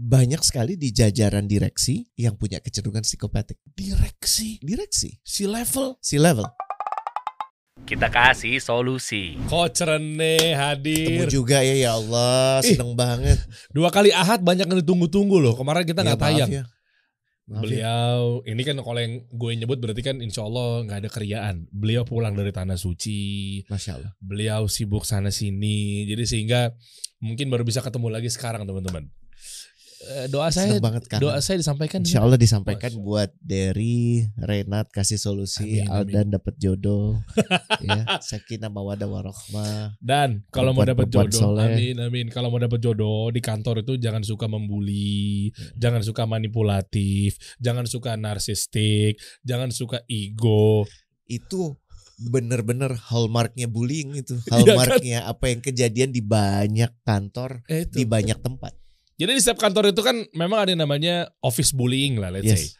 banyak sekali di jajaran direksi yang punya kecenderungan psikopatik. Direksi Direksi, si level. si level. Kita kasih solusi. Coach Rene Temu hadir. juga ya ya Allah, Ih. seneng banget. Dua kali ahad banyak yang ditunggu-tunggu loh. Kemarin kita Ya, nggak tayang. ya. Maaf ya. Beliau ini kan kalau yang gue nyebut berarti kan insya Allah nggak ada keriaan. Beliau pulang dari tanah suci. Masya Allah. Beliau sibuk sana sini. Jadi sehingga mungkin baru bisa ketemu lagi sekarang teman-teman. Eh, Doa saya banget kan. doa saya disampaikan. Insya Allah disampaikan Masya buat dari Renat kasih solusi, Amin, Aldan dapat jodoh, ya, Sakinah mawadah warohmah. Dan kalau mau dapat jodoh, soleh. amin amin. Kalau mau dapat jodoh di kantor itu jangan suka membuli, Hmm. jangan suka manipulatif, jangan suka narsistik, jangan suka ego. Itu bener-bener hallmarknya bullying itu, Iya kan? hallmarknya apa yang kejadian di banyak kantor, Eh, di banyak tempat. Jadi di setiap kantor itu kan memang ada yang namanya office bullying lah, let's say. Yes.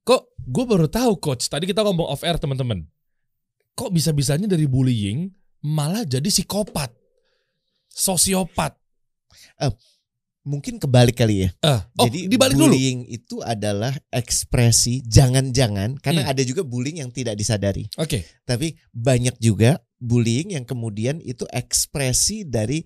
Kok gue baru tahu coach, tadi kita ngomong off air teman-teman. Kok bisa-bisanya dari bullying malah jadi psikopat, sosiopat. Mungkin kebalik kali ya. Ah, oh, Jadi dibalik dulu. bullying itu adalah ekspresi jangan-jangan karena Hmm. ada juga bullying yang tidak disadari. Oke. Tapi banyak juga bullying yang kemudian itu ekspresi dari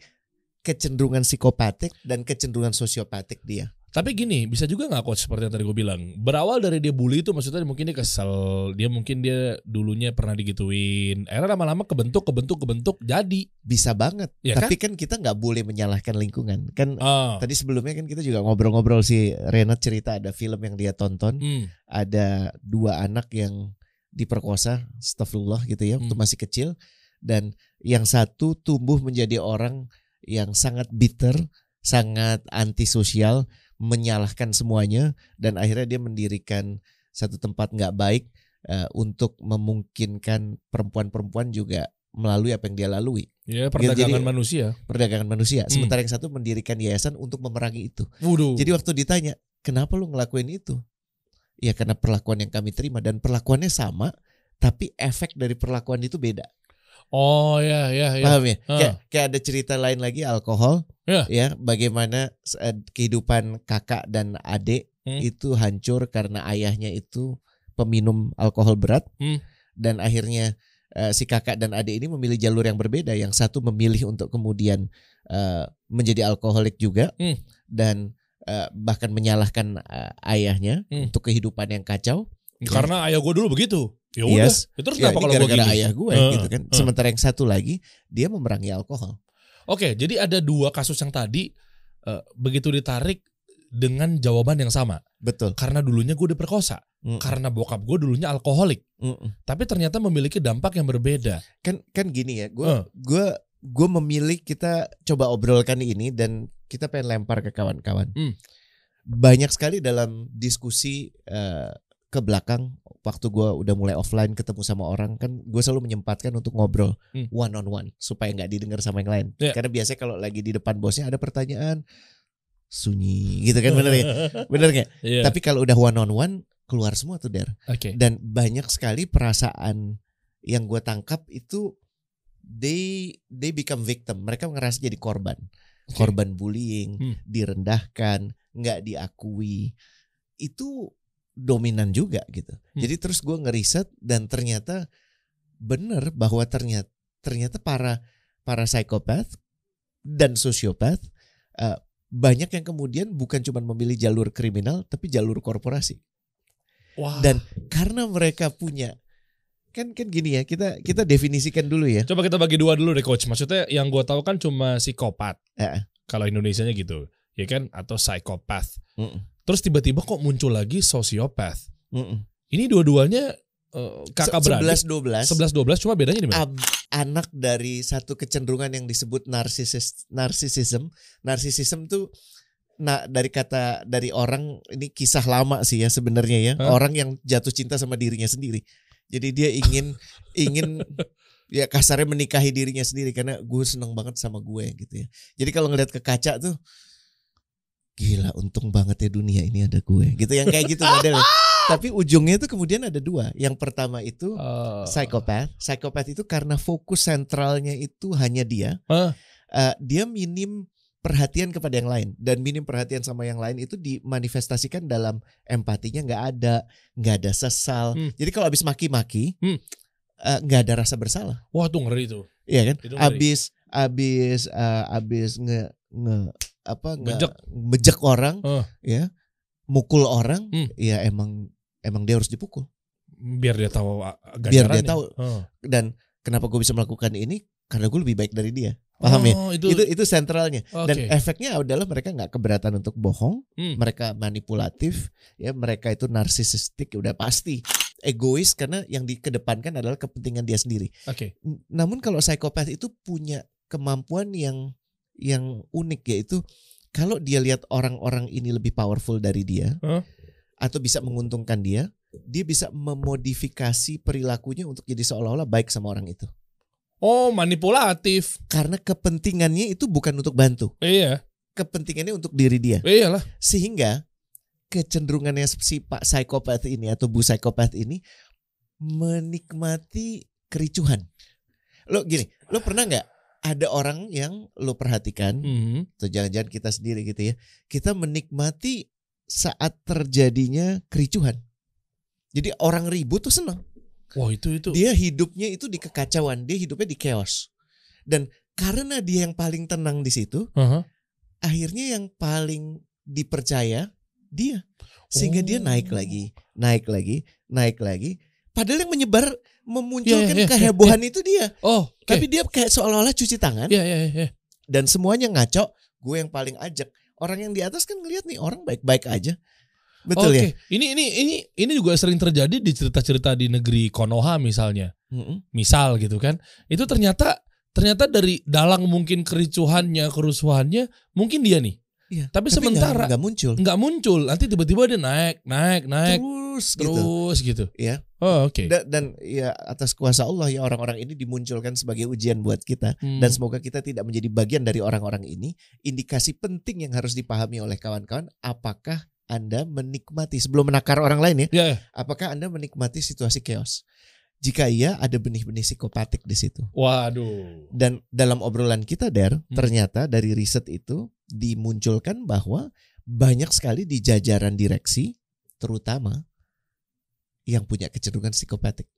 kecenderungan psikopatik dan kecenderungan sosiopatik dia. Tapi gini, bisa juga nggak coach seperti yang tadi gue bilang. Berawal dari dia bully itu maksudnya mungkin dia kesel, dia mungkin dia dulunya pernah digituin. Akhirnya lama-lama kebentuk, kebentuk, kebentuk, jadi. Bisa banget. Ya Tapi kan? kita nggak boleh menyalahkan lingkungan. Kan Ah, tadi sebelumnya kan kita juga ngobrol-ngobrol si Renat cerita ada film yang dia tonton, hmm, ada dua anak yang diperkosa, astagfirullah gitu ya, waktu Hmm. masih kecil dan yang satu tumbuh menjadi orang yang sangat bitter, sangat antisosial, menyalahkan semuanya dan akhirnya dia mendirikan satu tempat nggak baik eh, untuk memungkinkan perempuan-perempuan juga melalui apa yang dia lalui ya perdagangan Jadi- manusia. perdagangan manusia. Hmm. Sementara yang satu mendirikan yayasan untuk memerangi itu. Waduh. Jadi waktu ditanya, kenapa lu ngelakuin itu? Ya karena perlakuan yang kami terima dan perlakuannya sama, tapi efek dari perlakuan itu beda. Oh ya, ya, ya. Paham ya? Ah. Kayak, kayak ada cerita lain lagi alkohol, Ya. ya bagaimana eh, kehidupan kakak dan adik Hmm. itu hancur karena ayahnya itu peminum alkohol berat Hmm. dan akhirnya eh, si kakak dan adik ini memilih jalur yang berbeda. Yang satu memilih untuk kemudian eh, menjadi alkoholik juga Hmm. dan eh, bahkan menyalahkan eh, ayahnya Hmm. untuk kehidupan yang kacau. Karena ayah gue dulu begitu. Ya udah. Yes. Ya terus Ya, kenapa kalau gara-gara ayah gue Heeh, gitu kan. heeh. Sementara yang satu lagi dia memerangi alkohol. Oke, jadi ada dua kasus yang tadi eh, begitu ditarik dengan jawaban yang sama. Betul. Karena dulunya gue diperkosa. Mm. Karena bokap gue dulunya alkoholik. Mm-mm. Tapi ternyata memiliki dampak yang berbeda. Kan kan gini ya, gue Eh. gue gue memilih kita coba obrolkan ini dan kita pengen lempar ke kawan-kawan. Hmm. Banyak sekali dalam diskusi eh, ke belakang waktu gue udah mulai offline ketemu sama orang kan gue selalu menyempatkan untuk ngobrol Hmm. one on one supaya nggak didengar sama yang lain. Ya. Karena biasanya kalau lagi di depan bosnya ada pertanyaan sunyi gitu kan bener ya? Bener nggak? Iya. Tapi kalau udah one on one keluar semua tuh der. Oke. Dan banyak sekali perasaan yang gue tangkap itu they they become victim. Mereka ngerasa jadi korban, Oke. korban bullying, Hmm. direndahkan, nggak diakui. Itu dominan juga gitu. Hmm. Jadi terus gue ngeriset dan ternyata bener bahwa ternyata ternyata para para psikopat dan sosiopat eh, banyak yang kemudian bukan cuma memilih jalur kriminal tapi jalur korporasi Wah. dan karena mereka punya kan kan gini ya kita kita definisikan dulu ya coba kita bagi dua dulu deh coach. Maksudnya yang gue tahu kan cuma psikopat. Eh. Kalau Indonesianya gitu, ya kan? Atau psikopat. Mm-mm. Terus tiba-tiba kok muncul lagi sosiopath. Mm-mm. Ini dua-duanya eh, kakak beradik. 11 12 11 12 cuma bedanya di mana? ab- anak dari satu kecenderungan yang disebut narsisis narsisism narsisism tuh nah dari kata dari orang ini kisah lama sih ya sebenarnya ya Hah? orang yang jatuh cinta sama dirinya sendiri jadi dia ingin ingin ya kasarnya menikahi dirinya sendiri karena gue seneng banget sama gue gitu ya jadi kalau ngeliat ke kaca tuh gila untung banget ya dunia ini ada gue gitu yang kayak gitu modelnya tapi ujungnya itu kemudian ada dua yang pertama itu Eh, Psikopat, psikopat itu karena fokus sentralnya itu hanya dia. Hah? Eh, dia minim perhatian kepada yang lain dan minim perhatian sama yang lain itu dimanifestasikan dalam empatinya nggak ada nggak ada sesal Hmm. jadi kalau habis maki-maki Hmm. eh, nggak ada rasa bersalah Wah tuh ngeri tuh. Iya kan ngeri. habis habis eh, habis nge nge apa nge, Ngejek. mejek orang Oh. ya mukul orang Hmm. ya emang emang dia harus dipukul Biar dia tahu ah, Biar dia tahu. Oh. dan kenapa gue bisa melakukan ini karena gue lebih baik dari dia paham ya Oh, itu, itu itu sentralnya Oke. dan efeknya adalah mereka nggak keberatan untuk bohong Hmm. mereka manipulatif ya mereka itu narsisistik udah pasti egois karena yang dikedepankan adalah kepentingan dia sendiri Oke. N- namun kalau psikopat itu punya kemampuan yang yang unik yaitu kalau dia lihat orang-orang ini lebih powerful dari dia Hah? atau bisa menguntungkan dia dia bisa memodifikasi perilakunya untuk jadi seolah-olah baik sama orang itu Oh manipulatif. karena kepentingannya itu bukan untuk bantu Iya. kepentingannya untuk diri dia Iyalah. sehingga kecenderungannya si pak psikopat ini atau bu psikopat ini menikmati kericuhan. Lo gini, lo pernah nggak ada orang yang lo perhatikan Mhm. atau jangan-jangan kita sendiri gitu ya, kita menikmati saat terjadinya kericuhan. Jadi orang ribut tuh senang. Wah itu itu. Dia hidupnya itu di kekacauan, dia hidupnya di chaos. Dan karena dia yang paling tenang di situ, Aha. akhirnya yang paling dipercaya dia sehingga dia Oh. naik lagi naik lagi naik lagi padahal yang menyebar memunculkan Iya, iya, kehebohan itu dia Oh. Oke. tapi dia kayak seolah-olah cuci tangan Iya iya iya. dan semuanya ngaco gue yang paling ajak orang yang di atas kan ngelihat nih orang baik-baik aja betul Oke. ya Ini ini ini ini juga sering terjadi di cerita-cerita di negeri Konoha misalnya. Mm-mm. Misal gitu kan. Itu ternyata ternyata dari dalang mungkin kericuhannya, kerusuhannya mungkin dia nih. Iya, Tapi, nggak- sementara nggak muncul nggak muncul. Nanti tiba-tiba dia naik, naik, naik terus gitu terus gitu. Iya. Oh, oke. Da- dan ya atas kuasa Allah ya orang-orang ini dimunculkan sebagai ujian buat kita Hmm. dan semoga kita tidak menjadi bagian dari orang-orang ini. Indikasi penting yang harus dipahami oleh kawan-kawan, apakah Anda menikmati sebelum menakar orang lain ya, Ya, ya. apakah Anda menikmati situasi chaos? Jika iya, ada benih-benih psikopatik di situ. Waduh. Dan dalam obrolan kita, Der, Hmm. ternyata dari riset itu dimunculkan bahwa banyak sekali di jajaran direksi, terutama yang punya kecenderungan psikopatik.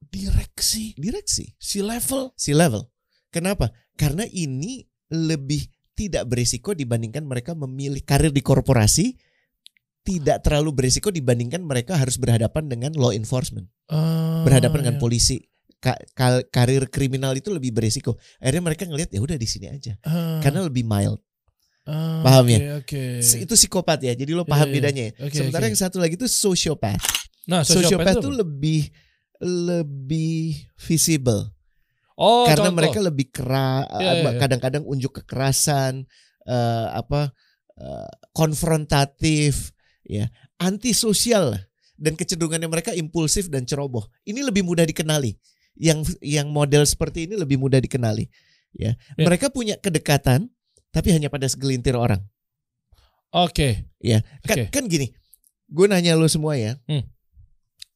Direksi Direksi, si level. si level. Kenapa? Karena ini lebih tidak berisiko dibandingkan mereka memilih karir di korporasi, tidak terlalu berisiko dibandingkan mereka harus berhadapan dengan law enforcement, Ah, berhadapan dengan ya. polisi. Ka- ka- karir kriminal itu lebih berisiko. Akhirnya mereka ngelihat ya udah di sini aja, Ah, karena lebih mild. Ah, paham ya? Oke. oke. Si- Itu psikopat ya. Jadi lo paham Iya, iya. bedanya ya. Oke, Sementara oke. yang satu lagi itu sociopath. Nah, Sociopath itu lebih lebih visible oh, karena contoh. mereka lebih keras Iya, iya, iya. kadang-kadang unjuk kekerasan eh, apa eh, konfrontatif ya antisosial dan kecenderungannya mereka impulsif dan ceroboh ini lebih mudah dikenali yang yang model seperti ini lebih mudah dikenali ya Ya. mereka punya kedekatan tapi hanya pada segelintir orang Oke. Ya, kan, Oke. kan gini, gue nanya lo semua ya, Hmm.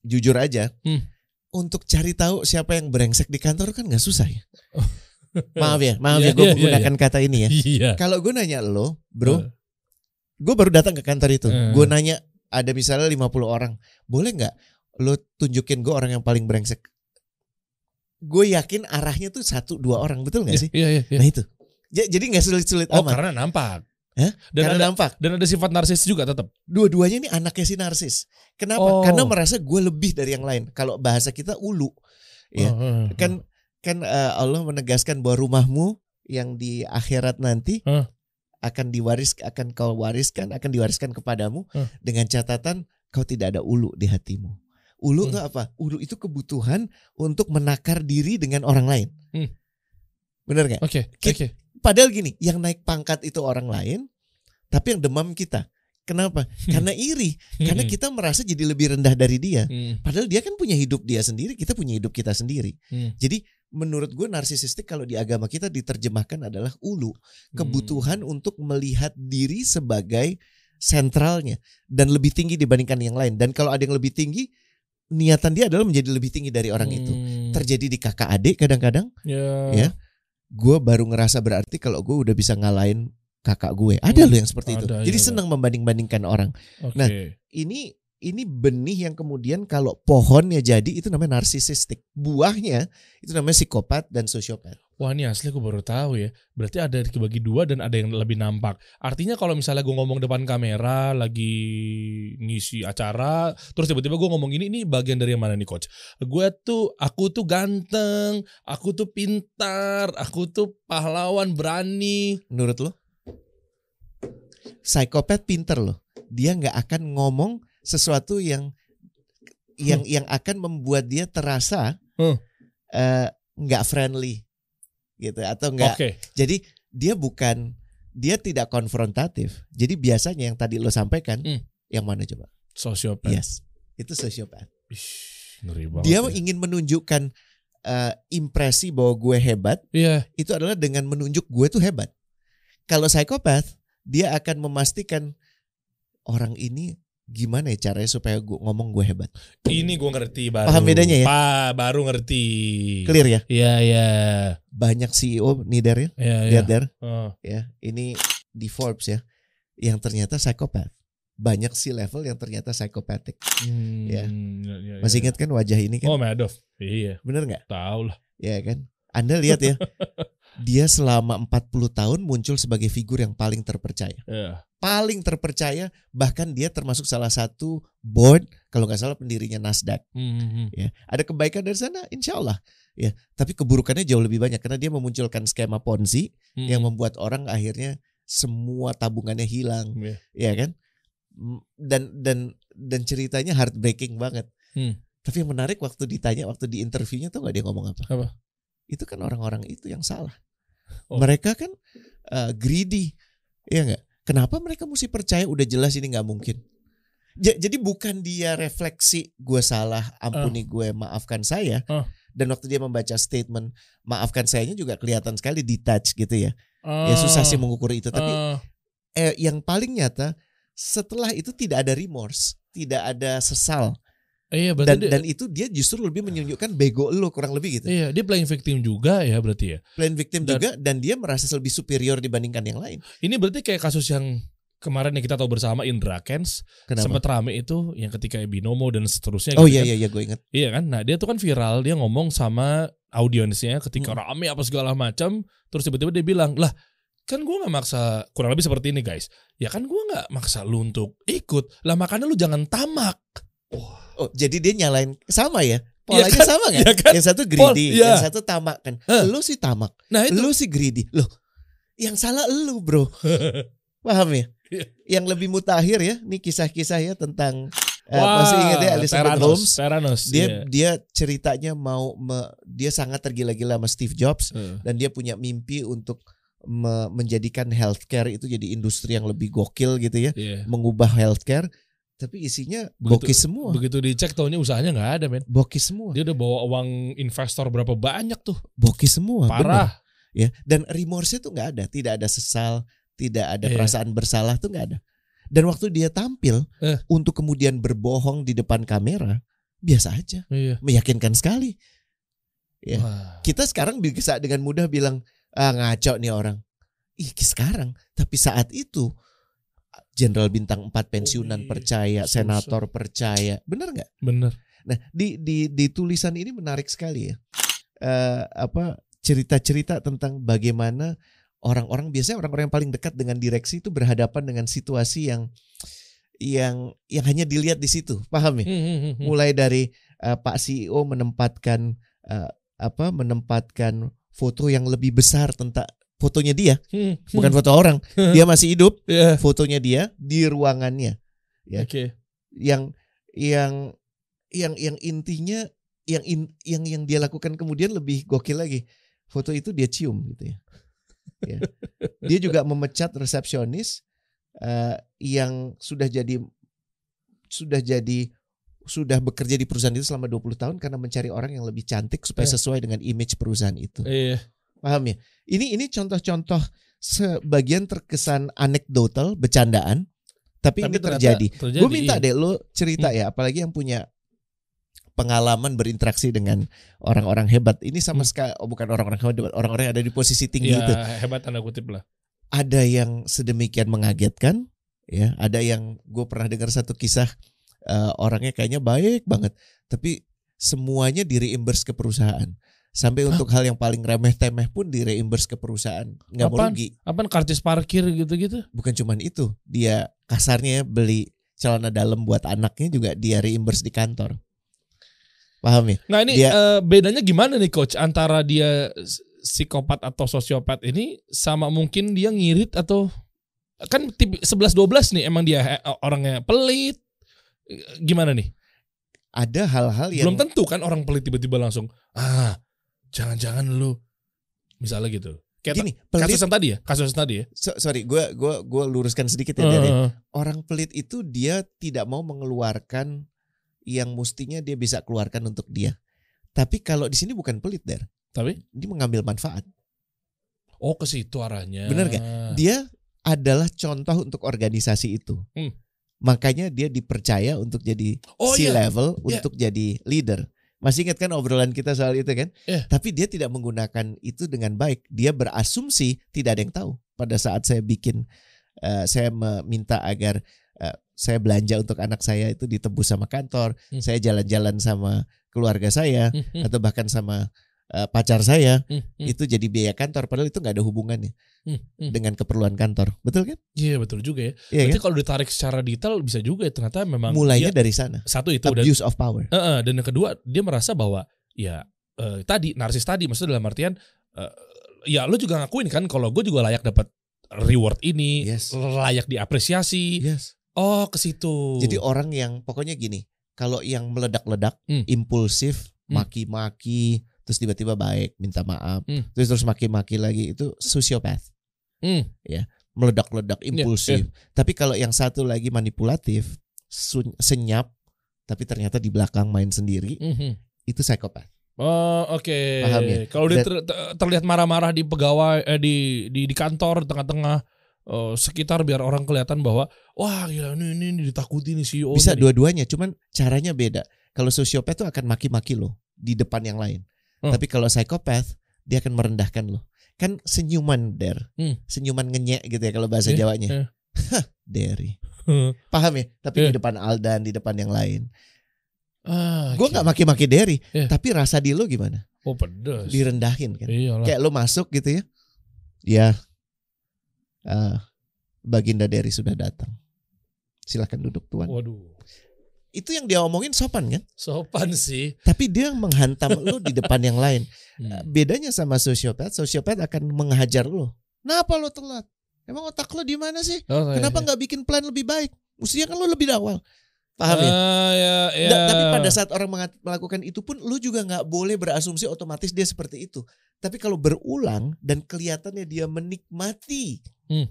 jujur aja, Hmm. untuk cari tahu siapa yang brengsek di kantor kan nggak susah ya. maaf ya, maaf Iya, ya, gue iya, iya, menggunakan kata ini ya. Iya. Kalau gue nanya lo, bro, Eh. gue baru datang ke kantor itu, Hmm. gue nanya ada misalnya 50 orang, boleh nggak lo tunjukin gue orang yang paling brengsek? Gue yakin arahnya tuh satu dua orang, betul nggak sih? Iya, iya, iya. Nah itu, jadi nggak sulit-sulit Oh, amat. karena nampak. Hah? Dan Karena ada nampak. dan ada sifat narsis juga tetap. dua-duanya ini anaknya si narsis. Kenapa? Oh. Karena merasa gue lebih dari yang lain. Kalau bahasa kita ulu, ya Oh, oh, oh. kan kan eh, Allah menegaskan bahwa rumahmu yang di akhirat nanti Hah? akan diwaris akan kau wariskan akan diwariskan kepadamu Hah? dengan catatan kau tidak ada ulu di hatimu. Ulu Hmm. apa? Ulu itu kebutuhan untuk menakar diri dengan orang lain. Hmm. Bener nggak? Oke, Kit- oke. Padahal gini, yang naik pangkat itu orang lain, tapi yang demam kita. Kenapa? Karena iri. Karena kita merasa jadi lebih rendah dari dia. Hmm, Padahal dia kan punya hidup dia sendiri, kita punya hidup kita sendiri. hmm, Jadi menurut gue narsisistik kalau di agama kita diterjemahkan adalah ulu, kebutuhan untuk melihat diri sebagai sentralnya dan lebih tinggi dibandingkan yang lain. Dan kalau ada yang lebih tinggi, niatan dia adalah menjadi lebih tinggi dari orang itu. Hmm. Terjadi di kakak adik kadang-kadang, Ya. Ya. Gue baru ngerasa berarti kalau gue udah bisa ngalahin kakak gue. Ada Hmm, loh yang seperti itu. ada, Jadi iya, senang membanding-bandingkan orang. Oke. Nah, Ini ini benih yang kemudian kalau pohonnya jadi itu namanya narsisistik. Buahnya itu namanya psikopat dan sosiopat. Wah ini asli gue baru tahu ya. Berarti ada dibagi dua dan ada yang lebih nampak. Artinya kalau misalnya gue ngomong depan kamera lagi ngisi acara, terus tiba-tiba gue ngomong ini, ini bagian dari yang mana nih coach? Gue tuh, aku tuh ganteng, aku tuh pintar, aku tuh pahlawan berani. Menurut lo? Psikopat pinter loh. Dia nggak akan ngomong sesuatu yang yang yang akan membuat dia terasa Hmm. eh, nggak friendly gitu atau nggak Jadi dia bukan dia tidak konfrontatif. Jadi biasanya yang tadi lo sampaikan Hmm. yang mana coba? Sosiopat. Yes, itu sosiopat. Ih, ngeri banget. Dia ya. ingin menunjukkan eh, impresi bahwa gue hebat Iya. itu adalah dengan menunjuk gue tuh hebat. Kalau psikopat dia akan memastikan orang ini gimana ya caranya supaya gue ngomong gue hebat. Ini gue ngerti baru. Paham bedanya ya? Pa, baru ngerti. Clear ya? Iya, iya. Banyak CEO nih der ya, Iya, iya. lihat der Oh. ya. Ini di Forbes ya, yang ternyata psikopat. Banyak C level yang ternyata psikopatik. Hmm, Ya. iya, iya, Masih iya. ingat kan wajah ini kan? Oh, Madoff. Iya, Bener nggak? tahu lah. Ya kan? Anda lihat ya, dia selama 40 tahun muncul sebagai figur yang paling terpercaya. Iya. Paling terpercaya, bahkan dia termasuk salah satu board, kalau nggak salah pendirinya Nasdaq. Hmm, hmm, hmm. Ya, ada kebaikan dari sana, insya Allah. Ya, tapi keburukannya jauh lebih banyak karena dia memunculkan skema ponzi Hmm. yang membuat orang akhirnya semua tabungannya hilang, Iya. ya kan? Mm, Dan dan dan ceritanya heartbreaking banget. Hmm. Tapi yang menarik waktu ditanya, waktu di interviewnya tuh nggak dia ngomong apa? Apa? Itu kan orang-orang itu yang salah. Oh. Mereka kan uh, greedy, ya nggak? Kenapa mereka mesti percaya udah jelas ini nggak mungkin? Ja- Jadi bukan dia refleksi gue salah, ampuni gue, maafkan saya. Oh. Dan waktu dia membaca statement maafkan sayanya juga kelihatan sekali detach gitu ya. Ya susah sih mengukur itu. Tapi Ah, eh, yang paling nyata setelah itu tidak ada remorse, tidak ada sesal. Iya Dan dia, dan itu dia justru lebih menunjukkan bego lo kurang lebih gitu. iya dia playing victim juga ya berarti ya. Plan victim Dan- juga dan dia merasa lebih superior dibandingkan yang lain. Ini berarti kayak kasus yang kemarin yang kita tahu bersama Indra Kens sempat rame itu yang ketika binomo dan seterusnya Oh gitu iya kan. iya iya gue ingat. Iya kan? Nah, dia tuh kan viral, dia ngomong sama audiensnya ketika Hmm. rame apa segala macam, terus tiba-tiba dia bilang, "Lah, kan gua nggak maksa kurang lebih seperti ini, guys. Ya kan gua nggak maksa lu untuk ikut. Lah makanya lu jangan tamak." Oh jadi dia nyalain sama ya? Polanya Iya kan? sama kan? Iya kan? Yang satu greedy, Pol- iya. yang satu tamak kan. Eh. Lu sih tamak, Nah, itu lu sih greedy. Loh, yang salah lu bro. Paham ya? Iya. Yang lebih mutakhir ya, nih kisah-kisah ya tentang eh, Wah, masih ingat ya Elizabeth Theranos, Holmes? Theranos, Dia iya. dia ceritanya mau me- dia sangat tergila-gila sama Steve Jobs Eh, dan dia punya mimpi untuk me- menjadikan healthcare itu jadi industri yang lebih gokil gitu ya, iya. mengubah healthcare. Tapi isinya Begitu- bokis semua, Begitu dicek taunya usahanya nggak ada, men. bokis semua, Dia udah bawa uang investor berapa banyak tuh. bokis semua. Parah. ya dan remorse itu nggak ada tidak ada sesal tidak ada Iya. perasaan bersalah tuh nggak ada dan waktu dia tampil Eh. untuk kemudian berbohong di depan kamera biasa aja Iya. meyakinkan sekali Ya. Wah. kita sekarang bisa dengan mudah bilang ah ngaco nih orang ih sekarang tapi saat itu jenderal bintang 4 pensiunan Wih, percaya susah. senator percaya bener nggak Bener. Nah, di di di tulisan ini menarik sekali ya. Eh apa cerita-cerita tentang bagaimana orang-orang biasanya orang-orang yang paling dekat dengan direksi itu berhadapan dengan situasi yang yang yang hanya dilihat di situ, paham ya? Hmm, hmm, hmm. Mulai dari eh, Pak CEO menempatkan eh, apa menempatkan foto yang lebih besar tentang fotonya dia, Hmm, hmm. bukan foto orang. Dia masih hidup, Iya. fotonya dia di ruangannya. Ya. Oke. yang yang yang yang intinya yang in, yang yang dia lakukan kemudian lebih gokil lagi foto itu dia cium gitu ya, Ya. dia juga memecat resepsionis eh, yang sudah jadi sudah jadi sudah bekerja di perusahaan itu selama 20 tahun karena mencari orang yang lebih cantik supaya Eh. sesuai dengan image perusahaan itu Iya. Paham ya ini ini contoh-contoh sebagian terkesan anekdotal bercandaan tapi, ini ternyata terjadi terjadi, Gue minta iya. deh lo cerita ya, apalagi yang punya pengalaman berinteraksi dengan orang-orang hebat. Ini sama Hmm. sekali oh bukan orang-orang hebat, orang-orang yang ada di posisi tinggi ya itu. hebat tanda kutip lah. Ada yang sedemikian mengagetkan, ya. Ada yang gue pernah dengar satu kisah eh, orangnya kayaknya baik banget, tapi semuanya di reimburse ke perusahaan. Sampai Hah? untuk hal yang paling remeh temeh pun di reimburse ke perusahaan, nggak mau rugi. Apaan karcis parkir gitu-gitu? Bukan cuman itu, dia kasarnya ya beli celana dalam buat anaknya juga dia reimburse di kantor. Paham ya? Nah ini Dia- eh, bedanya gimana nih coach antara dia psikopat atau sosiopat ini sama mungkin dia ngirit atau kan tip 11 12 nih emang dia eh, orangnya pelit. Gimana nih? Ada hal-hal yang Belum tentu kan orang pelit tiba-tiba langsung ah jangan-jangan lu misalnya gitu. Kayak gini, pelit kasus yang tadi ya, kasus yang tadi ya. So- sorry, gue gua gua luruskan sedikit ya. Eh, Dari orang pelit itu dia tidak mau mengeluarkan yang mestinya dia bisa keluarkan untuk dia. Tapi kalau di sini bukan pelit, der, tapi dia mengambil manfaat. oh ke situ arahnya. Bener gak? Dia adalah contoh untuk organisasi itu. Hmm. Makanya dia dipercaya untuk jadi Oh C iya. level Iya. untuk jadi leader. Masih ingat kan obrolan kita soal itu kan? Iya. Tapi dia tidak menggunakan itu dengan baik. Dia berasumsi tidak ada yang tahu. Pada saat saya bikin, eh, saya meminta agar eh, saya belanja untuk anak saya itu ditebus sama kantor. Hmm. Saya jalan-jalan sama keluarga saya Hmm, hmm, atau bahkan sama eh, pacar saya hmm, hmm, itu jadi biaya kantor. Padahal itu nggak ada hubungannya hmm, hmm. dengan keperluan kantor. Betul kan? Iya betul juga ya. Iya Berarti kan? kalau ditarik secara detail bisa juga ya ternyata memang Mulainya dia- dari sana. satu itu dan Abuse of power. Eh, eh, dan yang kedua dia merasa bahwa ya eh, tadi narsis tadi maksudnya dalam artian eh, ya lu juga ngakuin kan kalau gue juga layak dapat reward ini, Yes. layak diapresiasi. Yes. Oh, ke situ. Jadi orang yang pokoknya gini, kalau yang meledak-ledak, Hmm. impulsif, Hmm. Terus tiba-tiba baik, minta maaf, Hmm. terus terus maki-maki lagi itu sosiopath, Hmm, meledak-ledak, Iya, impulsif. Tapi kalau yang satu lagi manipulatif, senyap, tapi ternyata di belakang main sendiri, hmm, hmm. itu psikopat. Oh, oke. Paham ya? Kalau dia ter- ter- terlihat marah-marah di pegawai eh, di di di kantor tengah-tengah eh, sekitar biar orang kelihatan bahwa wah gila ini ini, ini ditakuti nih CEO. Bisa dua-duanya, cuman caranya beda. Kalau sosiopat tuh akan maki-maki lo di depan yang lain. Hmm. Tapi kalau psikopat, dia akan merendahkan lo. Kan senyuman der, Hmm. senyuman ngenyek gitu ya kalau bahasa Iya, Jawanya. iya. Hah, Derry. Paham ya? Tapi Iya. di depan Aldan, di depan yang lain. Ah, Gue nggak maki-maki Derry, Iya. tapi rasa di lo gimana? Oh pedes. Direndahin kan? Iyalah. Kayak lo masuk gitu ya. Ya. eh, Baginda Derry sudah datang. Silahkan duduk tuan. Waduh. Itu yang dia omongin sopan kan? Sopan sih. Tapi dia menghantam lo di depan yang lain. Hmm. Bedanya sama sosiopat, sosiopat akan menghajar lo. Kenapa lo telat? Emang otak lo di mana sih? Oh, iya, Kenapa iya. nggak bikin plan lebih baik? Mestinya kan lo lebih awal. Paham ya? Ah, ya, ya. Nggak, tapi pada saat orang melakukan itu pun lu juga nggak boleh berasumsi otomatis dia seperti itu. Tapi kalau berulang dan kelihatannya dia menikmati Hmm.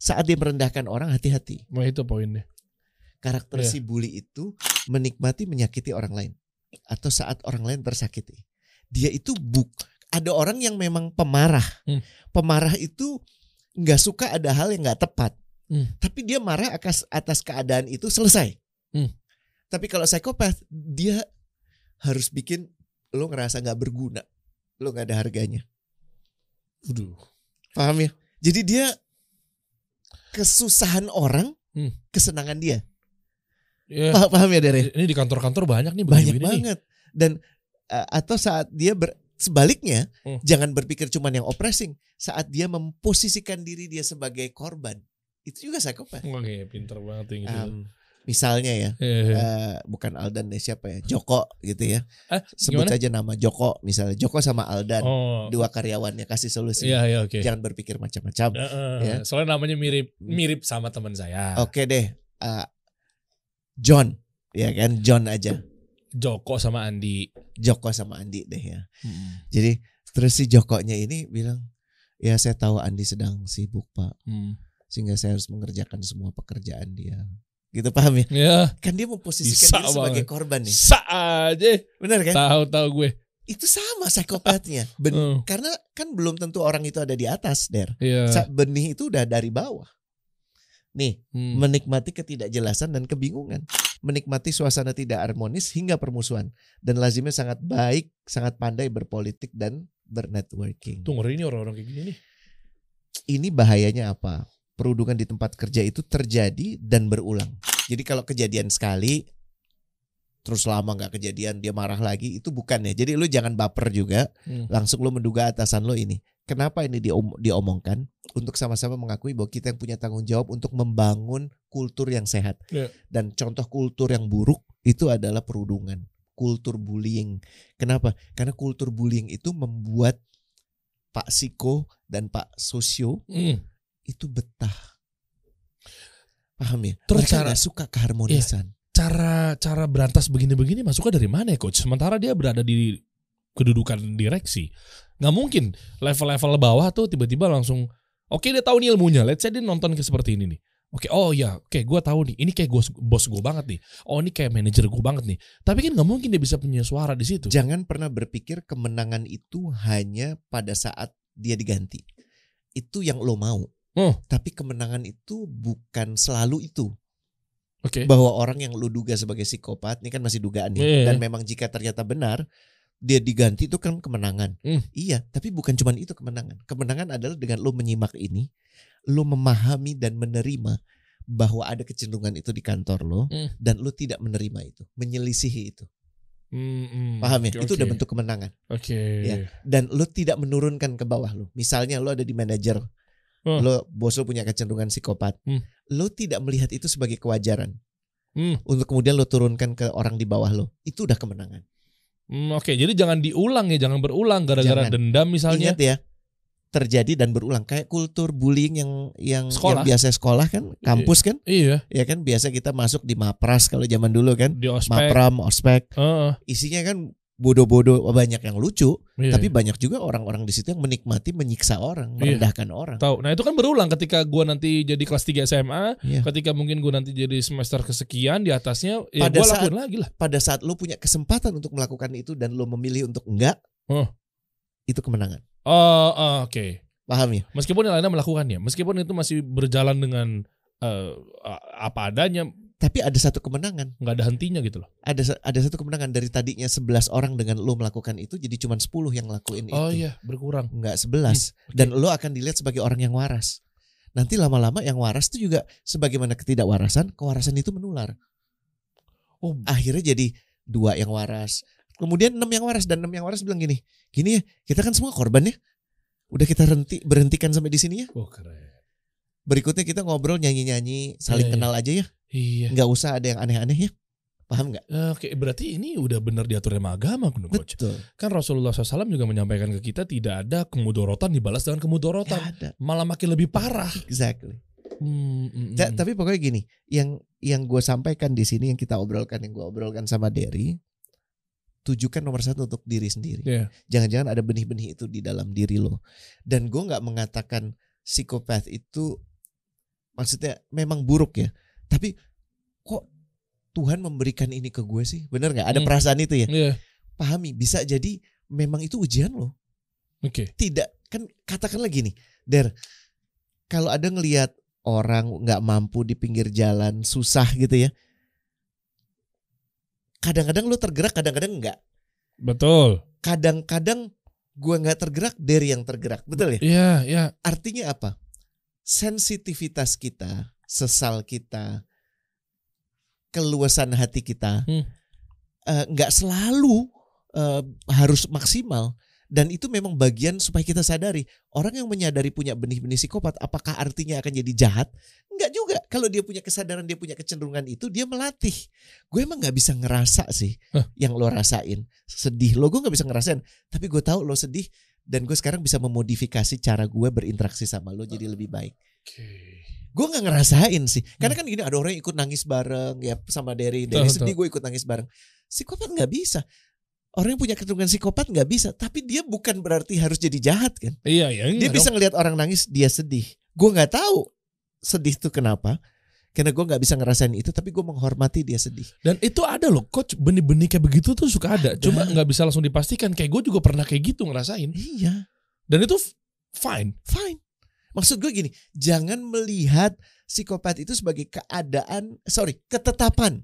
saat dia merendahkan orang hati-hati. Wah, itu poinnya. Karakter Iya. si bully itu menikmati menyakiti orang lain atau saat orang lain tersakiti. Dia itu buk. Ada orang yang memang pemarah. Hmm. Pemarah itu nggak suka ada hal yang nggak tepat. Hmm. Tapi dia marah atas atas keadaan itu selesai. Hmm. Tapi kalau psikopat dia harus bikin lo ngerasa nggak berguna, lo nggak ada harganya. Waduh. Paham ya? Jadi dia kesusahan orang, Hmm. kesenangan dia. Ya, Paham, paham ya Dere? ini di kantor-kantor banyak nih Banyak begini-begini nih. banget. Dan uh, atau saat dia ber, sebaliknya Hmm. jangan berpikir cuman yang oppressing. Saat dia memposisikan diri dia sebagai korban, itu juga psikopat. Oke, pinter banget yang gitu. Um, misalnya ya, Eh, uh, bukan Aldan deh siapa ya, Joko gitu ya. ah, Sebut saja nama Joko misalnya. Joko sama Aldan, Oh, dua karyawannya kasih solusi. iya iya oke. Jangan berpikir macam-macam. Eh, eh, Ya. Soalnya namanya mirip mirip sama teman saya. Oke deh, uh, John, ya kan John aja. Joko sama Andi. Joko sama Andi deh ya. Hmm. Jadi terus si Jokonya ini bilang, ya saya tahu Andi sedang sibuk pak, Hmm. sehingga saya harus mengerjakan semua pekerjaan dia. Gitu paham ya? Ya, Kan dia memposisikan Bisa diri sebagai banget. korban nih. sa aja. Benar kan? Tahu-tahu gue. Itu sama psikopatnya. Ben- Hmm. Karena kan belum tentu orang itu ada di atas, Der. Iya. Sa- Benih itu udah dari bawah. Nih, Hmm. menikmati ketidakjelasan dan kebingungan, menikmati suasana tidak harmonis hingga permusuhan, dan lazimnya sangat baik, sangat pandai berpolitik dan bernetworking. Tuh ngeri ini orang-orang kayak gini nih. Ini bahayanya apa? Perundungan di tempat kerja itu terjadi dan berulang. Jadi kalau kejadian sekali, terus lama nggak kejadian dia marah lagi itu bukan ya. Jadi lu jangan baper juga, Hmm. langsung lu menduga atasan lo ini. Kenapa ini diom- diomongkan? Untuk sama-sama mengakui bahwa kita yang punya tanggung jawab untuk membangun kultur yang sehat. Iya. Dan contoh kultur yang buruk itu adalah perundungan, kultur bullying. Kenapa? Karena kultur bullying itu membuat Pak Siko dan Pak Sosio Hmm. itu betah. Paham ya? Terus Mereka cara- suka keharmonisan. Cara cara berantas begini-begini masuknya dari mana ya coach? Sementara dia berada di kedudukan direksi. Nggak mungkin level-level bawah tuh tiba-tiba langsung oke dia tahu nih ilmunya. Let's say dia nonton ke seperti ini nih. Oke, oh ya, oke gue tahu nih. Ini kayak gua, bos gue banget nih. Oh ini kayak manajer gue banget nih. Tapi kan nggak mungkin dia bisa punya suara di situ. Jangan pernah berpikir kemenangan itu hanya pada saat dia diganti. Itu yang lo mau. Oh. Tapi kemenangan itu bukan selalu itu. Oke. Bahwa orang yang lo duga sebagai psikopat, ini kan masih dugaan nih. Iya. Dan memang jika ternyata benar, dia diganti itu kan kemenangan. Hmm. Iya, tapi bukan cuma itu kemenangan. Kemenangan adalah dengan lo menyimak ini, lo memahami dan menerima bahwa ada kecenderungan itu di kantor lo, Hmm. dan lo tidak menerima itu, menyelisihi itu. Hmm, hmm. Paham ya? Oke, Itu udah bentuk kemenangan. Oke. Ya. dan lo tidak menurunkan ke bawah lo. Misalnya lo ada di manajer, Oh. lo bos lo punya kecenderungan psikopat, Hmm. lo tidak melihat itu sebagai kewajaran Hmm. untuk kemudian lo turunkan ke orang di bawah lo. Itu udah kemenangan. Hmm, Oke, jadi jangan diulang ya, jangan berulang gara-gara Jangan. dendam misalnya. Ingat ya, terjadi dan berulang kayak kultur bullying yang yang, Sekolah. yang biasa sekolah kan, kampus kan, Iya, ya kan biasa kita masuk di mapras kalau zaman dulu kan, di ospek. mapram, ospek, Heeh, isinya kan bodoh-bodoh banyak yang lucu, iya. tapi banyak juga orang-orang di situ yang menikmati menyiksa orang, Iya. merendahkan orang. tahu. Nah, itu kan berulang ketika gua nanti jadi kelas 3 SMA, Iya. ketika mungkin gua nanti jadi semester kesekian di atasnya, ya Pada gua saat- lakuin lagi lah. pada saat lo punya kesempatan untuk melakukan itu dan lo memilih untuk enggak, Oh. itu kemenangan. Oh, oh, oke. Paham ya? Meskipun yang lainnya melakukannya, meskipun itu masih berjalan dengan eh, apa adanya, Tapi ada satu kemenangan. nggak ada hentinya gitu loh. Ada ada satu kemenangan dari tadinya 11 orang dengan lo melakukan itu jadi cuma 10 yang lakuin Oh itu. iya, berkurang. Enggak 11. Hmm. Dan lo akan dilihat sebagai orang yang waras. Nanti lama-lama yang waras itu juga sebagaimana ketidakwarasan, kewarasan itu menular. Oh, Akhirnya jadi dua yang waras. Kemudian enam yang waras dan enam yang waras bilang gini, gini ya, kita kan semua korban ya. Udah kita henti, berhentikan sampai di sini ya. oh keren. Berikutnya kita ngobrol nyanyi-nyanyi, saling Iya, iya. kenal aja ya. Iya. Nggak usah ada yang aneh-aneh ya. Paham nggak? Oke, berarti ini udah benar diatur sama agama, kan, coach? Betul. Kan Rasulullah SAW juga menyampaikan ke kita tidak ada kemudorotan dibalas dengan kemudorotan, ada. malah makin lebih parah. Exactly. Hmm, hmm, hmm. Tapi pokoknya gini, yang yang gue sampaikan di sini, yang kita obrolkan, yang gue obrolkan sama Derry, tujukan nomor satu untuk diri sendiri. Iya. Jangan-jangan ada benih-benih itu di dalam diri lo. Dan gue nggak mengatakan psikopat itu maksudnya memang buruk ya. Tapi kok Tuhan memberikan ini ke gue sih? Bener nggak? Ada Hmm. perasaan itu ya? Iya. Pahami. Bisa jadi memang itu ujian lo. Oke. Tidak kan katakanlah gini, Der. Kalau ada ngelihat orang nggak mampu di pinggir jalan susah gitu ya. Kadang-kadang lo tergerak, kadang-kadang enggak. Betul. Kadang-kadang gua nggak tergerak, dari yang tergerak, betul ya? Iya, iya. Artinya apa? Sensitivitas kita, sesal kita, keluasan hati kita, Hmm. eh, nggak selalu eh, harus maksimal. Dan itu memang bagian supaya kita sadari orang yang menyadari punya benih-benih psikopat, apakah artinya akan jadi jahat? Enggak juga. Kalau dia punya kesadaran, dia punya kecenderungan itu, dia melatih. Gue emang nggak bisa ngerasa sih Hah? yang lo rasain. Sedih lo, gue nggak bisa ngerasain. Tapi gue tahu lo sedih dan gue sekarang bisa memodifikasi cara gue berinteraksi sama lo jadi lebih baik. Oke. Gue nggak ngerasain sih, karena kan gini ada orang yang ikut nangis bareng ya sama Derry, Derry sedih gue ikut nangis bareng. Psikopat nggak bisa. Orang yang punya kecenderungan psikopat nggak bisa, tapi dia bukan berarti harus jadi jahat kan. Iya, iya. Dia enggak bisa ngelihat orang nangis, dia sedih. Gue nggak tahu sedih itu kenapa, karena gue nggak bisa ngerasain itu, tapi gue menghormati dia sedih. Dan itu ada loh, coach. Benih-benih kayak begitu tuh suka ada. Ada. Cuma nggak bisa langsung dipastikan. Kayak gue juga pernah kayak gitu ngerasain. Iya, Dan itu fine. fine. Maksud gue gini, jangan melihat psikopat itu sebagai keadaan, sorry, ketetapan,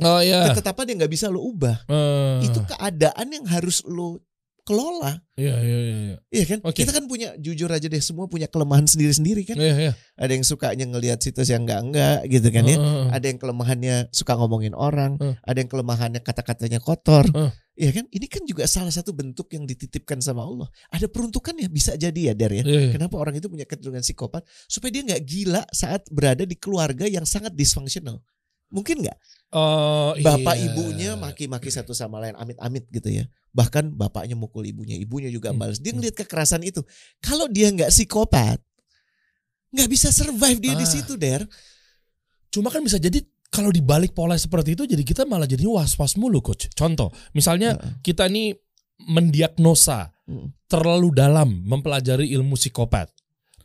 Oh iya. ketetapan yang nggak bisa lo ubah. Eh, Itu keadaan yang harus lo kelola, Iya iya iya. iya. iya kan? Oke. Kita kan punya jujur aja deh, semua punya kelemahan sendiri-sendiri kan. Iya iya. Ada yang sukanya ngelihat situs yang enggak-enggak gitu kan ya. Heeh. Ada yang kelemahannya suka ngomongin orang, Eh. ada yang kelemahannya kata-katanya kotor. Eh. Iya kan? Ini kan juga salah satu bentuk yang dititipkan sama Allah. Ada peruntukannya bisa jadi ya, Der ya. Iya, iya. Kenapa orang itu punya kecenderungan psikopat supaya dia nggak gila saat berada di keluarga yang sangat dysfunctional. Mungkin nggak? Oh, Bapak iya. ibunya maki-maki satu sama lain amit-amit gitu ya. Bahkan bapaknya mukul ibunya, ibunya juga Hmm, balas. Dia hmm. ngeliat kekerasan itu. Kalau dia nggak psikopat, nggak bisa survive dia di Ah. situ, Der. Cuma kan bisa jadi kalau dibalik pola seperti itu jadi kita malah jadi was-was mulu coach. Contoh, misalnya Heeh. kita ini mendiagnosa Hmm. terlalu dalam mempelajari ilmu psikopat,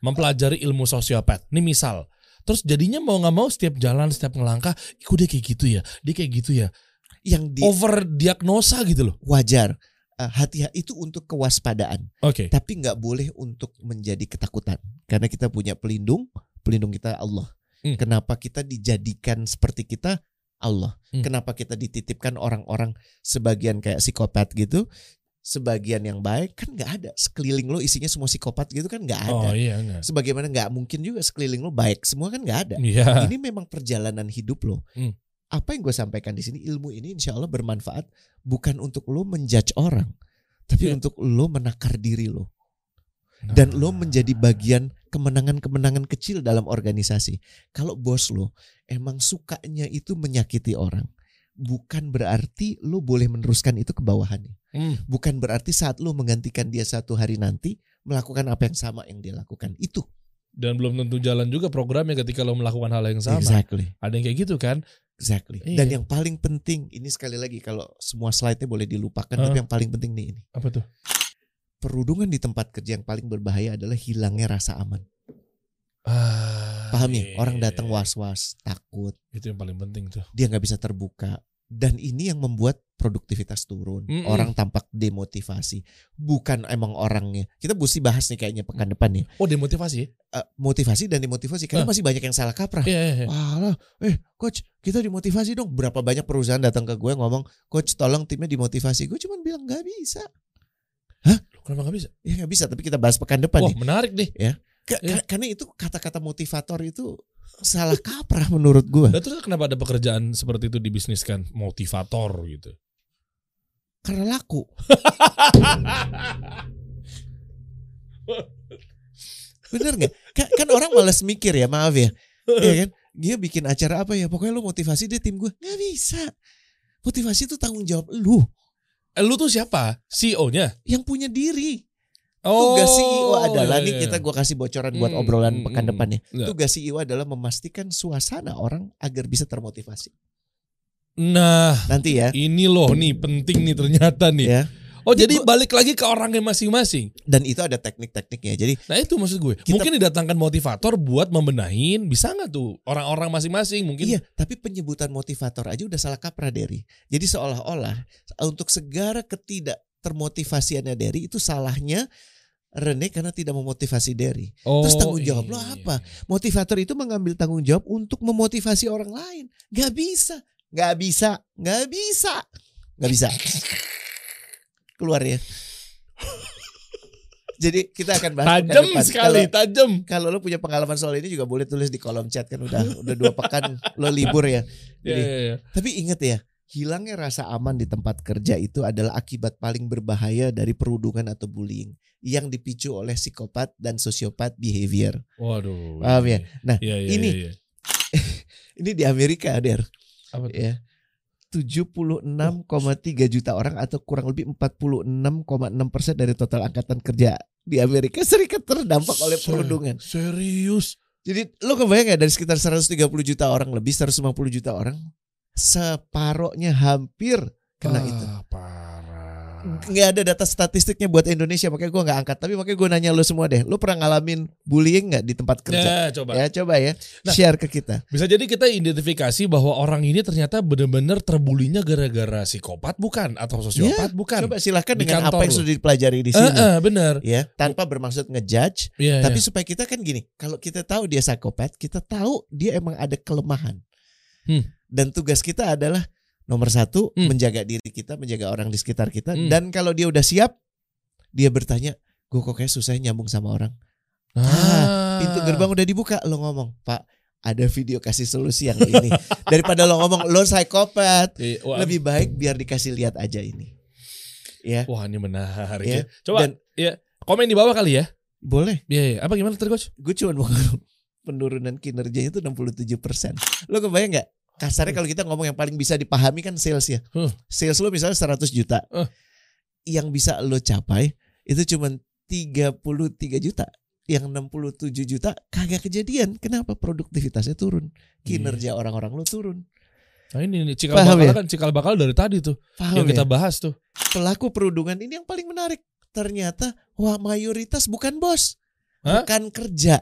mempelajari ilmu sosiopat. Ini misal. Terus jadinya mau nggak mau setiap jalan, setiap ngelangkah, kok dia kayak gitu ya, dia kayak gitu ya. Yang di Over diagnosa gitu loh. wajar. Eh, Hati-hati itu untuk kewaspadaan, Oke. tapi nggak boleh untuk menjadi ketakutan. Karena kita punya pelindung, pelindung kita Allah. Hmm. Kenapa kita dijadikan seperti kita? Allah. Hmm. Kenapa kita dititipkan orang-orang sebagian kayak psikopat gitu, sebagian yang baik kan nggak ada. Sekeliling lo isinya semua psikopat gitu kan nggak ada. Oh iya enggak. Sebagaimana nggak mungkin juga sekeliling lo baik semua kan nggak ada. Iya. Ini memang perjalanan hidup lo. Hmm. Apa yang gue sampaikan di sini ilmu ini insya Allah bermanfaat bukan untuk lo menjudge orang, tapi Ya. untuk lo menakar diri lo dan lo menjadi bagian kemenangan-kemenangan kecil dalam organisasi. Kalau bos lo emang sukanya itu menyakiti orang, bukan berarti lo boleh meneruskan itu ke bawahannya. Hmm. Bukan berarti saat lo menggantikan dia satu hari nanti melakukan apa yang sama yang dia lakukan. Itu Dan belum tentu jalan juga programnya ketika lo melakukan hal yang sama. exactly. Ada yang kayak gitu kan? Exactly. Iya. Dan yang paling penting ini sekali lagi kalau semua slide-nya boleh dilupakan, Heeh. tapi yang paling penting nih ini. Apa tuh? Perundungan di tempat kerja yang paling berbahaya adalah hilangnya rasa aman. Ah, Paham ya? iya, Orang datang was-was, takut, Itu yang paling penting tuh. dia nggak bisa terbuka. Dan ini yang membuat produktivitas turun. Mm-mm. Orang tampak demotivasi. Bukan emang orangnya. Kita mesti bahas nih kayaknya pekan depan nih. Oh demotivasi? ya? Eh, motivasi dan demotivasi. Karena Ah. masih banyak yang salah kaprah. Iya, iya, iya. Walah, eh coach kita dimotivasi dong. Berapa banyak perusahaan datang ke gue ngomong, coach tolong timnya dimotivasi. Gue cuman bilang nggak bisa. Kenapa gak bisa? Ya nggak bisa, tapi kita bahas pekan depan Wah nih. menarik nih. Ka- iya. ka- Karena itu kata-kata motivator itu salah kaprah menurut gue. Dan terus kenapa ada pekerjaan seperti itu dibisniskan? Motivator gitu. Karena laku. Bener nggak? Ka- Kan orang malas mikir ya, maaf ya. Iya kan? Dia bikin acara apa ya? Pokoknya lu motivasi dia tim gue. Nggak bisa. Motivasi itu tanggung jawab lu lu tuh siapa? CEO-nya? yang punya diri. Oh, Tugas CEO adalah iya, nih iya. kita gua kasih bocoran buat Hmm, obrolan hmm, pekan hmm. depan ya. Iya. Tugas CEO adalah memastikan suasana orang agar bisa termotivasi. Nah, Nanti ya. ini loh nih penting nih ternyata nih. Ya. Oh jadi gua- balik lagi ke orangnya masing-masing. Dan itu ada teknik-tekniknya. Jadi Nah itu maksud gue. Kita- Mungkin didatangkan motivator buat membenahin. Bisa nggak tuh orang-orang masing-masing mungkin? iya, tapi penyebutan motivator aja udah salah kaprah Derry. Jadi seolah-olah untuk segala ketidak termotivasiannya Derry itu salahnya Rene karena tidak memotivasi Derry. Oh, Terus tanggung jawab lo iya. apa? Motivator itu mengambil tanggung jawab untuk memotivasi orang lain. Gak bisa, gak bisa, gak bisa, gak bisa. Keluar ya. Jadi kita akan bahas Tajam sekali, Kalau- tajam. Kalau lo punya pengalaman soal ini juga boleh tulis di kolom chat kan udah udah dua pekan lo libur ya. Iya, Jadi, iya, iya. Tapi ingat ya, hilangnya rasa aman di tempat kerja itu adalah akibat paling berbahaya dari perundungan atau bullying yang dipicu oleh psikopat dan sosiopat behavior. Waduh. Paham ya? Nah, Iya, iya, ini iya, iya. ini di Amerika, Der. Apa tuh? Ya. 76,3 juta orang atau kurang lebih 46,6 persen dari total angkatan kerja di Amerika Serikat terdampak oleh perundungan. Serius? Jadi lo kebayang gak dari sekitar 130 juta orang lebih 150 juta orang separohnya hampir kena Ah, itu. Parah. Nggak ada data statistiknya buat Indonesia makanya gue nggak angkat tapi makanya gue nanya lu semua deh lu pernah ngalamin bullying nggak di tempat kerja Ya, coba. ya coba ya Nah. share ke kita Bisa jadi kita identifikasi bahwa orang ini ternyata benar-benar terbulinya gara-gara psikopat bukan atau sosiopat bukan. coba silahkan Di dengan apa yang sudah dipelajari di sini eh, benar. ya tanpa bermaksud ngejudge Iya, tapi iya. supaya kita kan gini kalau kita tahu dia psikopat kita tahu dia emang ada kelemahan Hmm. dan tugas kita adalah nomor satu Hmm. menjaga diri kita menjaga orang di sekitar kita Hmm. dan kalau dia udah siap dia bertanya gue kok kayak susah nyambung sama orang Ah. pintu gerbang udah dibuka lo ngomong pak ada video kasih solusi yang ini daripada lo ngomong lo psikopat Iya, lebih baik biar dikasih lihat aja ini ya wah ini menarik Iya. ya. Coba Dan- ya komen di bawah kali ya. boleh Iya, iya. apa gimana coach? gue cuma mau penurunan kinerjanya itu 67 persen lo kebayang nggak kasarnya kalau kita ngomong yang paling bisa dipahami kan sales ya. Hmm. sales lo misalnya 100 juta. Eh. yang bisa lo capai itu cuma 33 juta. Yang 67 juta kagak kejadian. Kenapa? Produktivitasnya turun. Kinerja orang-orang lo turun. Nah ini nih cikal Paham bakal ya? kan cikal bakal dari tadi tuh paham yang kita ya? bahas tuh. pelaku perundungan ini yang paling menarik. Ternyata wah mayoritas bukan bos. Hah? bukan kerja.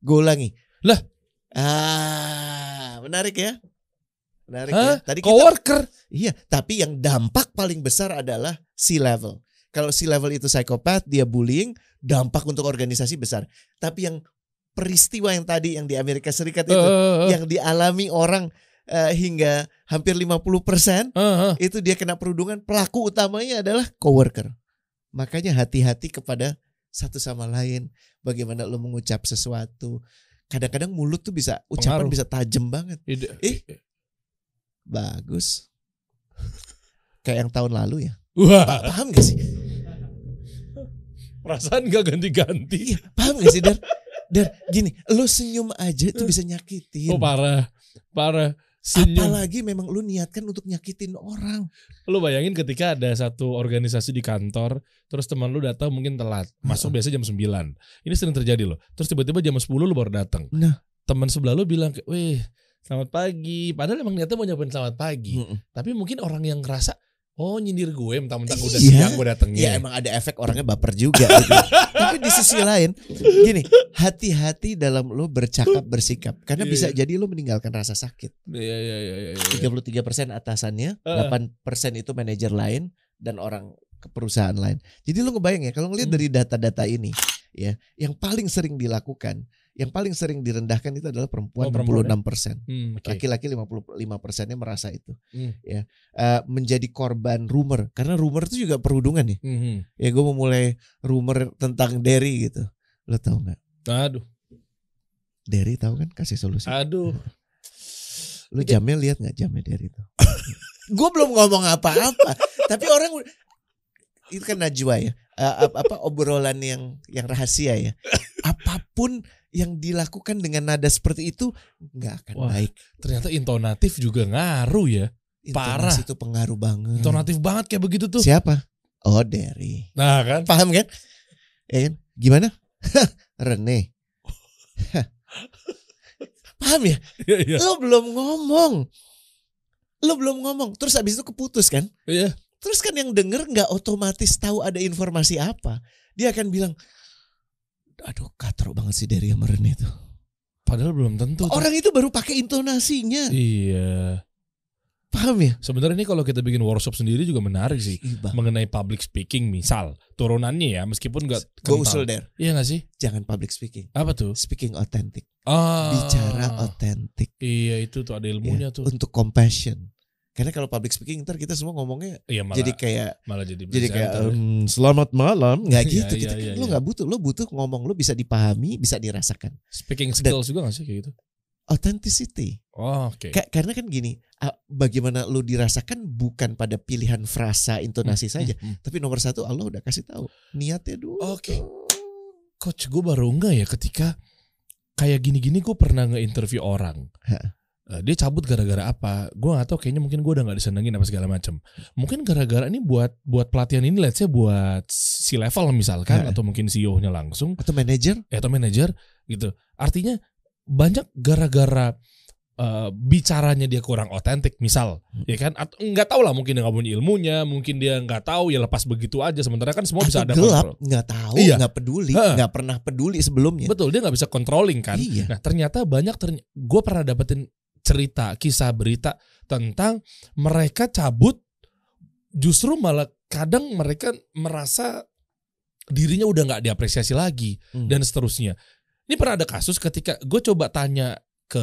Gue ulangi. Lah. Ah menarik ya. Menarik Hah? ya. Tadi kita Coworker. iya tapi yang dampak paling besar adalah C level kalau C level itu psikopat dia bullying dampak untuk organisasi besar. Tapi yang peristiwa yang tadi yang di Amerika Serikat itu Eh, yang dialami orang eh, hingga hampir 50% eh, eh. itu dia kena perundungan. Pelaku utamanya adalah coworker. Makanya hati-hati kepada satu sama lain. Bagaimana lo mengucap sesuatu kadang-kadang mulut tuh bisa ucapan Pengaruh. bisa tajam banget. Ide- Eh. bagus. Kayak yang tahun lalu ya. Wah, paham gak sih? Perasaan gak ganti-ganti. iya paham gak sih dar? Dar gini lo senyum aja itu bisa nyakitin. Oh parah, parah. Senyum. apalagi memang lu niatkan untuk nyakitin orang Lu bayangin ketika ada satu organisasi di kantor, terus teman lu datang mungkin telat, masuk biasa jam 9. Ini sering terjadi loh. Terus tiba-tiba jam 10 lu baru datang. Nah. Teman sebelah lu bilang, "Wih, selamat pagi." Padahal emang niatnya mau nyapain selamat pagi. Mm-mm. Tapi mungkin orang yang ngerasa, "Oh, nyindir gue mentang-mentang udah Iya. siang gue datengnya." Ya emang ada efek orangnya baper juga gitu. Tapi di sisi lain gini, hati-hati dalam lo bercakap bersikap karena Iya, bisa iya. jadi lo meninggalkan rasa sakit. Iya, iya, iya, iya, iya. 33% atasannya, Heeh. 8% itu manajer lain dan orang ke perusahaan lain. Jadi lo ngebayang ya kalau ngelihat Hmm. dari data-data ini ya, yang paling sering dilakukan, yang paling sering direndahkan itu adalah perempuan, Oh, perempuan 66%. Hmm, oke. Laki-laki 55 persennya merasa itu. Hmm. Ya, Eh, menjadi korban rumor karena rumor itu juga perundungan ya. Mhm. Ya gue mau mulai rumor tentang Derry gitu. Lo tau nggak? Aduh, Derry tahu kan kasih solusi. aduh. Lu jamnya lihat nggak jamnya Derry itu? gue belum ngomong apa-apa. Tapi orang itu kan najwa ya. Apa, apa obrolan yang yang rahasia ya. Apa pun yang dilakukan dengan nada seperti itu nggak akan Wah, baik. Ternyata intonatif juga ngaruh ya. parah. Intonasi itu pengaruh banget. Intonatif banget kayak begitu tuh. Siapa? Oh Derry. Nah kan. Paham kan? Ya kan? Gimana? Rene. Paham ya? Iya, iya. Lo belum ngomong. Lo belum ngomong. Terus habis itu keputus kan? Iya. Terus kan yang denger nggak otomatis tahu ada informasi apa. Dia akan bilang, aduh katro banget sih dari sama Rene itu. Padahal belum tentu. tuh. Orang itu baru pakai intonasinya. Iya. Paham ya? Sebenarnya ini kalau kita bikin workshop sendiri juga menarik sih. Ih, Bang. Mengenai public speaking misal. Turunannya ya meskipun nggak Go usul there. Iya gak sih? Jangan public speaking. Apa tuh? Speaking authentic. Ah, Bicara otentik. Iya itu tuh ada ilmunya tuh. Untuk compassion. Karena kalau public speaking ntar kita semua ngomongnya Iya malah jadi kayak malah jadi jadi kayak. "Em, selamat malam nggak Iya, gitu iya, kita iya, lo iya. nggak butuh lo butuh ngomong lo bisa dipahami bisa dirasakan speaking skills juga gak sih kayak gitu? authenticity Oh, oke. Ka- karena kan gini bagaimana lo dirasakan bukan pada pilihan frasa intonasi saja Hmm, hmm. tapi nomor satu Allah udah kasih tahu niatnya dulu Oke. Coach gue baru enggak ya ketika kayak gini-gini gue pernah nge-interview orang. Eh, dia cabut gara-gara apa? Gue gak tahu kayaknya mungkin gue udah nggak disenengin apa segala macam. Mungkin gara-gara ini buat buat pelatihan ini let's say buat si level misalkan Ha. atau mungkin CEO-nya langsung atau manajer eh, atau manajer gitu. Artinya banyak gara-gara eh, bicaranya dia kurang otentik misal Hmm. ya kan atau nggak tahu lah mungkin dia nggak punya ilmunya mungkin dia nggak tahu ya lepas begitu aja sementara kan semua bisa Atau ada gelap, nggak tahu, Iya. nggak peduli, Ha. nggak pernah peduli sebelumnya. betul dia nggak bisa controlling kan Iya. nah ternyata banyak gue pernah dapetin cerita kisah berita tentang mereka cabut justru malah kadang mereka merasa dirinya udah nggak diapresiasi lagi Hmm. dan seterusnya. Ini pernah ada kasus ketika gue coba tanya ke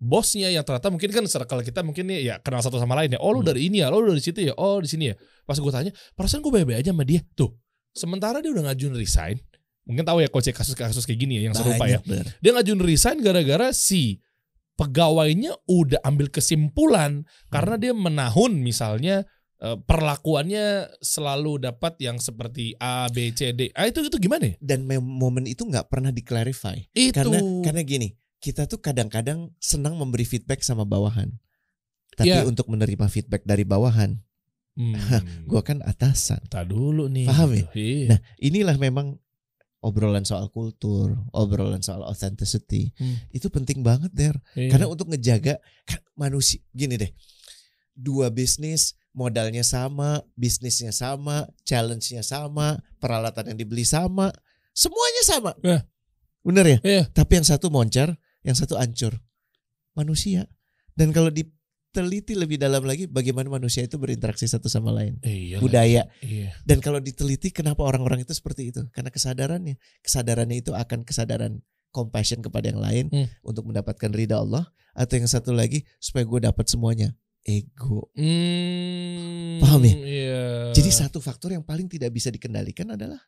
bosnya yang ternyata mungkin kan circle kita mungkin nih ya kenal satu sama lain ya. Oh lu Hmm. dari ini ya, lo dari situ ya, oh di sini ya. Pas gue tanya, perasaan gue baik-baik aja sama dia. Tuh, sementara dia udah ngajuin resign. Mungkin tahu ya coach ya, kasus-kasus kayak gini ya yang serupa ya. Bener. Dia ngajuin resign gara-gara si pegawainya udah ambil kesimpulan karena dia menahun misalnya eh, perlakuannya selalu dapat yang seperti A B C D. Ah itu itu gimana ya? Dan momen itu nggak pernah di-clarify. Itu Karena karena gini, kita tuh kadang-kadang senang memberi feedback sama bawahan. Tapi Iya. untuk menerima feedback dari bawahan, hmm, gua kan atasan. tak dulu nih. Paham ya? Iya. Nah, inilah memang obrolan soal kultur, obrolan soal authenticity. Hmm. Itu penting banget, Der. Iya. Karena untuk ngejaga kan manusia gini deh. Dua bisnis modalnya sama, bisnisnya sama, challenge-nya sama, peralatan yang dibeli sama, semuanya sama. Iya. Bener ya? Iya. Tapi yang satu moncar, yang satu hancur. Manusia. Dan kalau diteliti lebih dalam lagi bagaimana manusia itu berinteraksi satu sama lain. Iya, Budaya. Iya. Dan kalau diteliti kenapa orang-orang itu seperti itu? Karena kesadarannya. Kesadarannya itu akan kesadaran compassion kepada yang lain Hmm. untuk mendapatkan ridha Allah atau yang satu lagi supaya gue dapat semuanya ego. Hmm, Paham ya? Iya. Jadi satu faktor yang paling tidak bisa dikendalikan adalah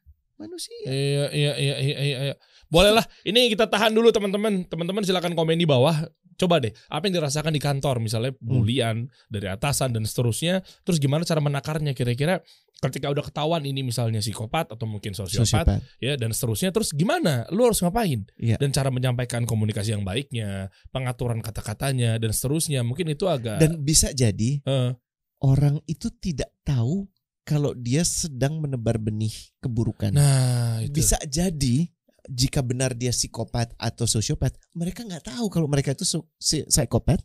manusia. Iya, iya, iya, iya, iya, iya. Boleh lah. Ini kita tahan dulu teman-teman. Teman-teman silakan komen di bawah. Coba deh, apa yang dirasakan di kantor, misalnya Hmm. bulian dari atasan dan seterusnya. Terus gimana cara menakarnya kira-kira ketika udah ketahuan ini misalnya psikopat atau mungkin sosiopat, Sosiopat. ya dan seterusnya. Terus gimana? Lu harus ngapain? Iya. Dan cara menyampaikan komunikasi yang baiknya, pengaturan kata-katanya dan seterusnya. Mungkin itu agak Dan bisa jadi Eh, orang itu tidak tahu kalau dia sedang menebar benih keburukan. nah itu. bisa jadi jika benar dia psikopat atau sosiopat, mereka nggak tahu kalau mereka itu psikopat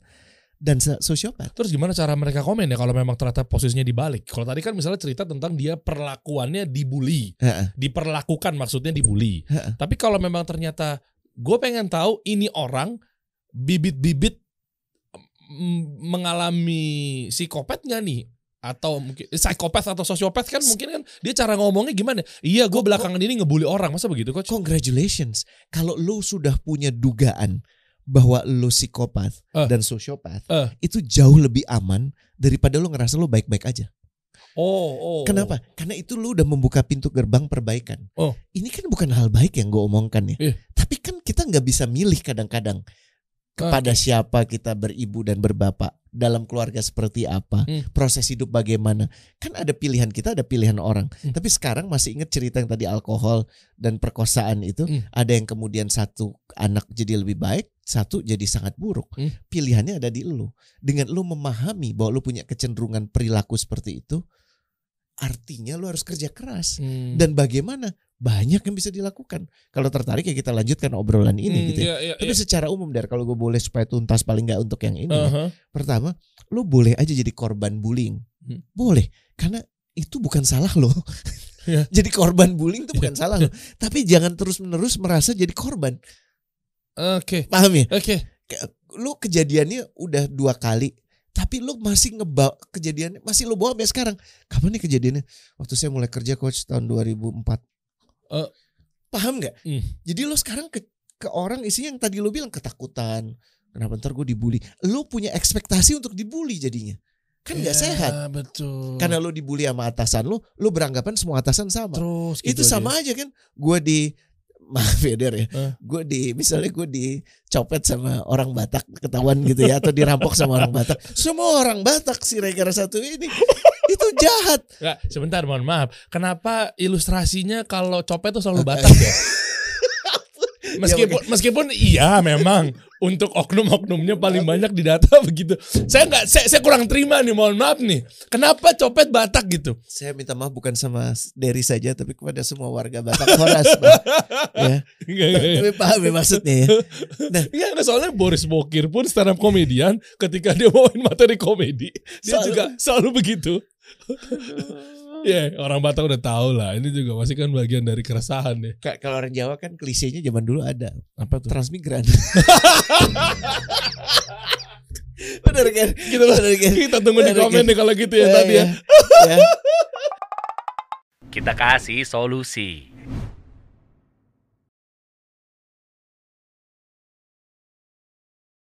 dan sosiopat. Terus gimana cara mereka komen ya kalau memang ternyata posisinya dibalik? Kalau tadi kan misalnya cerita tentang dia perlakuannya dibully, Heeh. diperlakukan maksudnya dibully. Heeh. Tapi kalau memang ternyata gue pengen tahu ini orang bibit-bibit mm, mengalami psikopat nggak nih? Atau mungkin eh, psikopat atau sosiopat kan mungkin kan dia cara ngomongnya gimana? Iya, gue Kok- belakangan ini ngebully orang, masa begitu coach? Congratulations. Kalau lu sudah punya dugaan bahwa lu psikopat Eh. dan sosiopat, Eh. itu jauh lebih aman daripada lu ngerasa lu baik-baik aja. Oh, oh. Kenapa? Karena itu lu udah membuka pintu gerbang perbaikan. Oh. Ini kan bukan hal baik yang gue omongkan ya. Iya. Tapi kan kita nggak bisa milih kadang-kadang kepada siapa kita beribu dan berbapak dalam keluarga seperti apa, Hmm. proses hidup bagaimana. Kan ada pilihan kita, ada pilihan orang. Hmm. Tapi sekarang masih ingat cerita yang tadi alkohol dan perkosaan itu, Hmm. ada yang kemudian satu anak jadi lebih baik, satu jadi sangat buruk. Hmm. Pilihannya ada di lu. Dengan lu memahami bahwa lu punya kecenderungan perilaku seperti itu, artinya lu harus kerja keras. Hmm. Dan bagaimana? Banyak yang bisa dilakukan. Kalau tertarik ya kita lanjutkan obrolan ini Hmm, gitu ya. iya, iya, Tapi iya. secara umum dari kalau gue boleh supaya tuntas paling nggak untuk yang ini. ya. Uh-huh. Pertama, lu boleh aja jadi korban bullying. Hmm. Boleh, karena itu bukan salah lo. Iya. jadi korban bullying itu bukan salah lo. Tapi jangan terus-menerus merasa jadi korban. Oke. Paham ya? Oke. Lu kejadiannya udah dua kali, tapi lu masih ngebawa kejadiannya masih lu bawa sampai sekarang. Kapan nih kejadiannya? Waktu saya mulai kerja coach tahun 2004. Eh. Paham nggak? Hmm. Jadi lu sekarang ke ke orang isinya yang tadi lu bilang ketakutan. Kenapa ntar gue dibully? Lu punya ekspektasi untuk dibully jadinya. Kan nggak Ya, sehat. betul. Karena lu dibully sama atasan lu, lu beranggapan semua atasan sama. terus itu gitu sama aja kan. Gue di maaf ya Der ya. Eh. Gue di misalnya gue dicopet sama orang Batak ketahuan gitu ya atau dirampok sama orang Batak. Semua orang Batak si Regar satu ini itu jahat. Enggak, sebentar mohon maaf. Kenapa ilustrasinya kalau copet tuh selalu Batak ya? Meskipun meskipun iya memang untuk oknum-oknumnya paling banyak di data begitu. Saya nggak saya, saya kurang terima nih mohon maaf nih. Kenapa copet Batak gitu? Saya minta maaf bukan sama Derry saja tapi kepada semua warga Batak Horas. Ya. Enggak, enggak, enggak. Tapi paham ya maksudnya ya. Iya, enggak, soalnya Boris Bokir pun stand up komedian ketika dia bawain materi komedi, dia Selalu- juga selalu begitu. Ya, orang Batak udah tahu lah. Ini juga masih kan bagian dari keresahan ya. Ka- Kalau orang Jawa kan klisenya zaman dulu ada. Apa tuh? Transmigran. Bener kan? Gitu bener kan? Kita tunggu di Bener komen kan? nih kalau gitu ya Eh, tadi ya. ya. Kita kasih solusi.